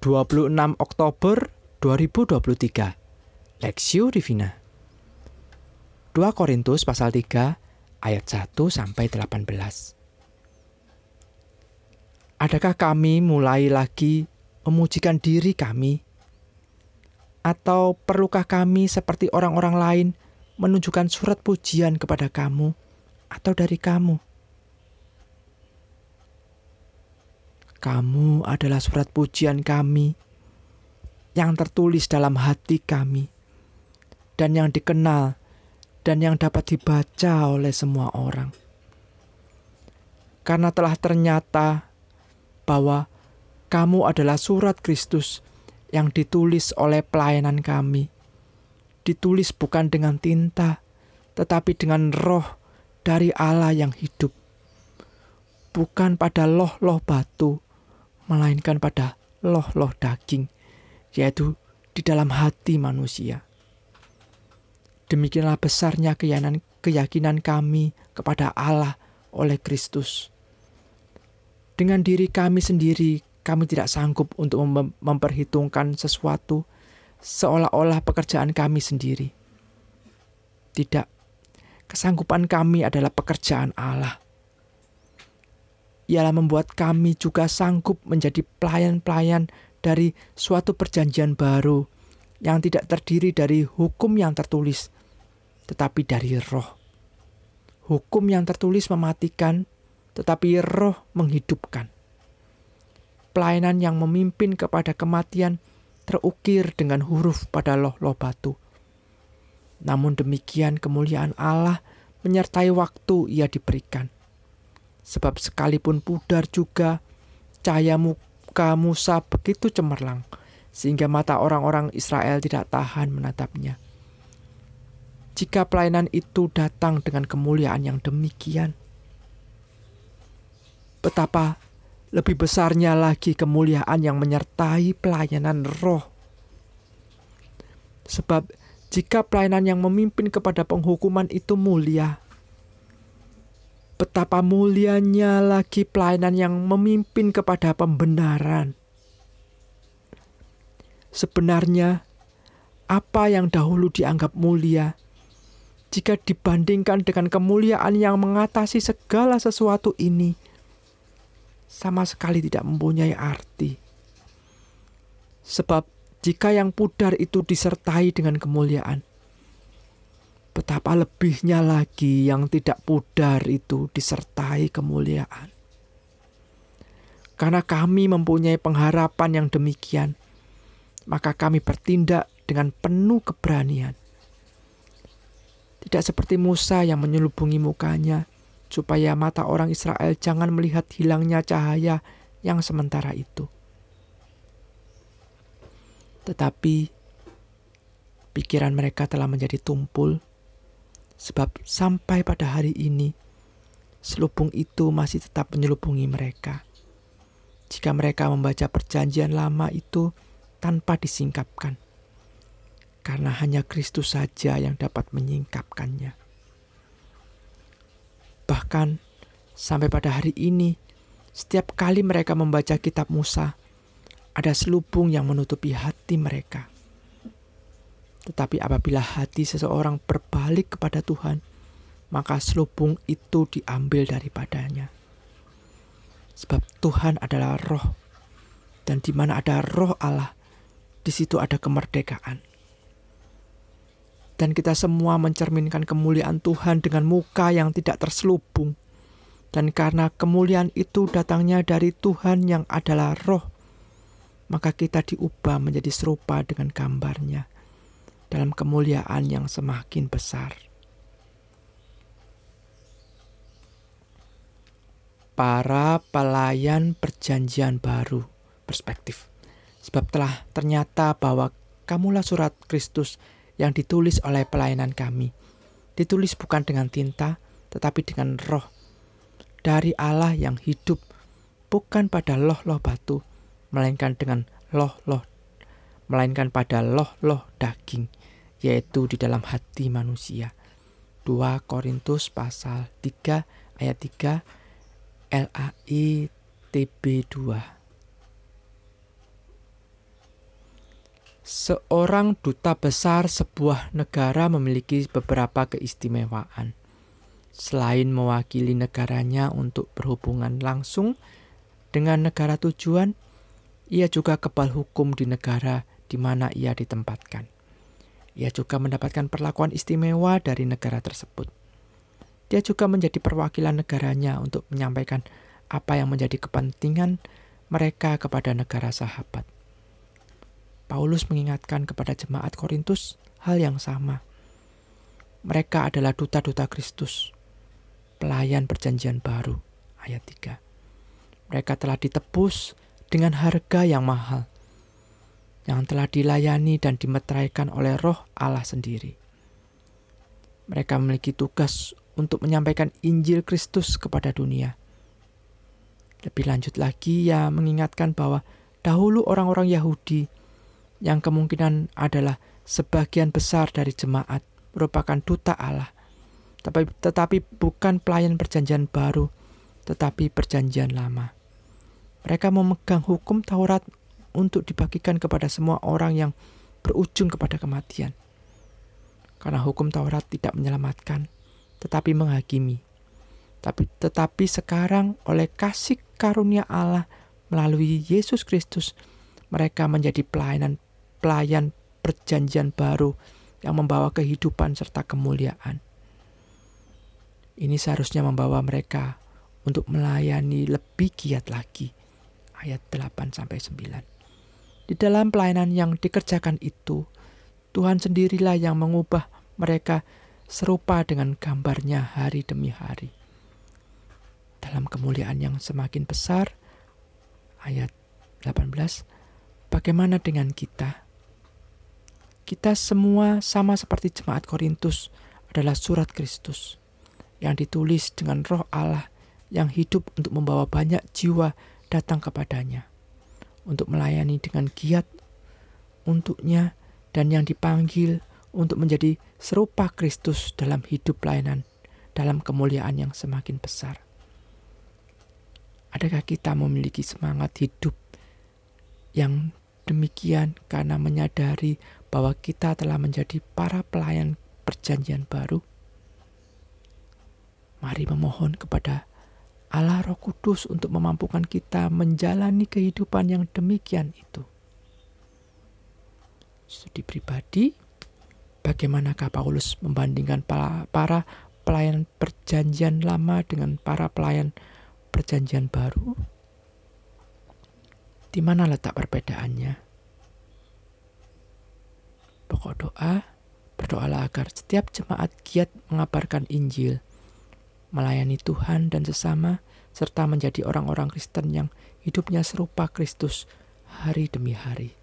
26 Oktober 2023 Lexio Divina. 2 Korintus pasal 3 ayat 1 sampai 18 Adakah kami mulai lagi memujikan diri kami? Atau perlukah kami seperti orang-orang lain menunjukkan surat pujian kepada kamu atau dari kamu? Kamu adalah surat pujian kami yang tertulis dalam hati kami dan yang dikenal dan yang dapat dibaca oleh semua orang. Karena telah ternyata bahwa kamu adalah surat Kristus yang ditulis oleh pelayanan kami. Ditulis bukan dengan tinta, tetapi dengan roh dari Allah yang hidup. Bukan pada loh-loh batu, melainkan pada loh-loh daging, yaitu di dalam hati manusia. Demikianlah besarnya keyakinan, kami kepada Allah oleh Kristus. Dengan diri kami sendiri, kami tidak sanggup untuk mem memperhitungkan sesuatu seolah-olah pekerjaan kami sendiri. Tidak, kesanggupan kami adalah pekerjaan Allah ialah membuat kami juga sanggup menjadi pelayan-pelayan dari suatu perjanjian baru yang tidak terdiri dari hukum yang tertulis, tetapi dari roh. Hukum yang tertulis mematikan, tetapi roh menghidupkan. Pelayanan yang memimpin kepada kematian terukir dengan huruf pada loh-loh batu. Namun demikian kemuliaan Allah menyertai waktu ia diberikan Sebab sekalipun pudar juga, cahaya muka Musa begitu cemerlang, sehingga mata orang-orang Israel tidak tahan menatapnya. Jika pelayanan itu datang dengan kemuliaan yang demikian, betapa lebih besarnya lagi kemuliaan yang menyertai pelayanan roh. Sebab jika pelayanan yang memimpin kepada penghukuman itu mulia, Betapa mulianya lagi pelayanan yang memimpin kepada pembenaran. Sebenarnya, apa yang dahulu dianggap mulia, jika dibandingkan dengan kemuliaan yang mengatasi segala sesuatu ini, sama sekali tidak mempunyai arti. Sebab, jika yang pudar itu disertai dengan kemuliaan, Betapa lebihnya lagi yang tidak pudar itu disertai kemuliaan. Karena kami mempunyai pengharapan yang demikian, maka kami bertindak dengan penuh keberanian. Tidak seperti Musa yang menyelubungi mukanya, supaya mata orang Israel jangan melihat hilangnya cahaya yang sementara itu. Tetapi pikiran mereka telah menjadi tumpul Sebab sampai pada hari ini, selubung itu masih tetap menyelubungi mereka. Jika mereka membaca perjanjian lama itu tanpa disingkapkan, karena hanya Kristus saja yang dapat menyingkapkannya. Bahkan sampai pada hari ini, setiap kali mereka membaca kitab Musa, ada selubung yang menutupi hati mereka. Tetapi apabila hati seseorang berbalik kepada Tuhan, maka selubung itu diambil daripadanya. Sebab Tuhan adalah roh, dan di mana ada roh Allah, di situ ada kemerdekaan. Dan kita semua mencerminkan kemuliaan Tuhan dengan muka yang tidak terselubung. Dan karena kemuliaan itu datangnya dari Tuhan yang adalah roh, maka kita diubah menjadi serupa dengan gambarnya dalam kemuliaan yang semakin besar. Para pelayan perjanjian baru perspektif. Sebab telah ternyata bahwa kamulah surat Kristus yang ditulis oleh pelayanan kami. Ditulis bukan dengan tinta, tetapi dengan roh. Dari Allah yang hidup, bukan pada loh-loh batu, melainkan dengan loh-loh melainkan pada loh-loh daging yaitu di dalam hati manusia. 2 Korintus pasal 3 ayat 3 LAI TB 2 Seorang duta besar sebuah negara memiliki beberapa keistimewaan. Selain mewakili negaranya untuk berhubungan langsung dengan negara tujuan, ia juga kebal hukum di negara di mana ia ditempatkan. Ia juga mendapatkan perlakuan istimewa dari negara tersebut. Dia juga menjadi perwakilan negaranya untuk menyampaikan apa yang menjadi kepentingan mereka kepada negara sahabat. Paulus mengingatkan kepada jemaat Korintus hal yang sama. Mereka adalah duta-duta Kristus, pelayan perjanjian baru, ayat 3. Mereka telah ditebus dengan harga yang mahal, yang telah dilayani dan dimeteraikan oleh roh Allah sendiri. Mereka memiliki tugas untuk menyampaikan Injil Kristus kepada dunia. Lebih lanjut lagi, ia mengingatkan bahwa dahulu orang-orang Yahudi yang kemungkinan adalah sebagian besar dari jemaat merupakan duta Allah, tetapi, tetapi bukan pelayan perjanjian baru, tetapi perjanjian lama. Mereka memegang hukum Taurat untuk dibagikan kepada semua orang yang berujung kepada kematian. Karena hukum Taurat tidak menyelamatkan, tetapi menghakimi. Tapi tetapi sekarang oleh kasih karunia Allah melalui Yesus Kristus, mereka menjadi pelayanan pelayan perjanjian baru yang membawa kehidupan serta kemuliaan. Ini seharusnya membawa mereka untuk melayani lebih giat lagi. Ayat 8 sampai 9. Di dalam pelayanan yang dikerjakan itu, Tuhan sendirilah yang mengubah mereka serupa dengan gambarnya hari demi hari. Dalam kemuliaan yang semakin besar, ayat 18, bagaimana dengan kita? Kita semua sama seperti jemaat Korintus adalah surat Kristus yang ditulis dengan roh Allah yang hidup untuk membawa banyak jiwa datang kepadanya, untuk melayani dengan giat untuknya dan yang dipanggil untuk menjadi serupa Kristus dalam hidup pelayanan dalam kemuliaan yang semakin besar. Adakah kita memiliki semangat hidup yang demikian karena menyadari bahwa kita telah menjadi para pelayan perjanjian baru. Mari memohon kepada Allah Roh Kudus untuk memampukan kita menjalani kehidupan yang demikian itu. Studi pribadi, bagaimanakah Paulus membandingkan para, pelayan perjanjian lama dengan para pelayan perjanjian baru? Di mana letak perbedaannya? Pokok doa, berdoalah agar setiap jemaat giat mengabarkan Injil, melayani Tuhan dan sesama, serta menjadi orang-orang Kristen yang hidupnya serupa Kristus hari demi hari.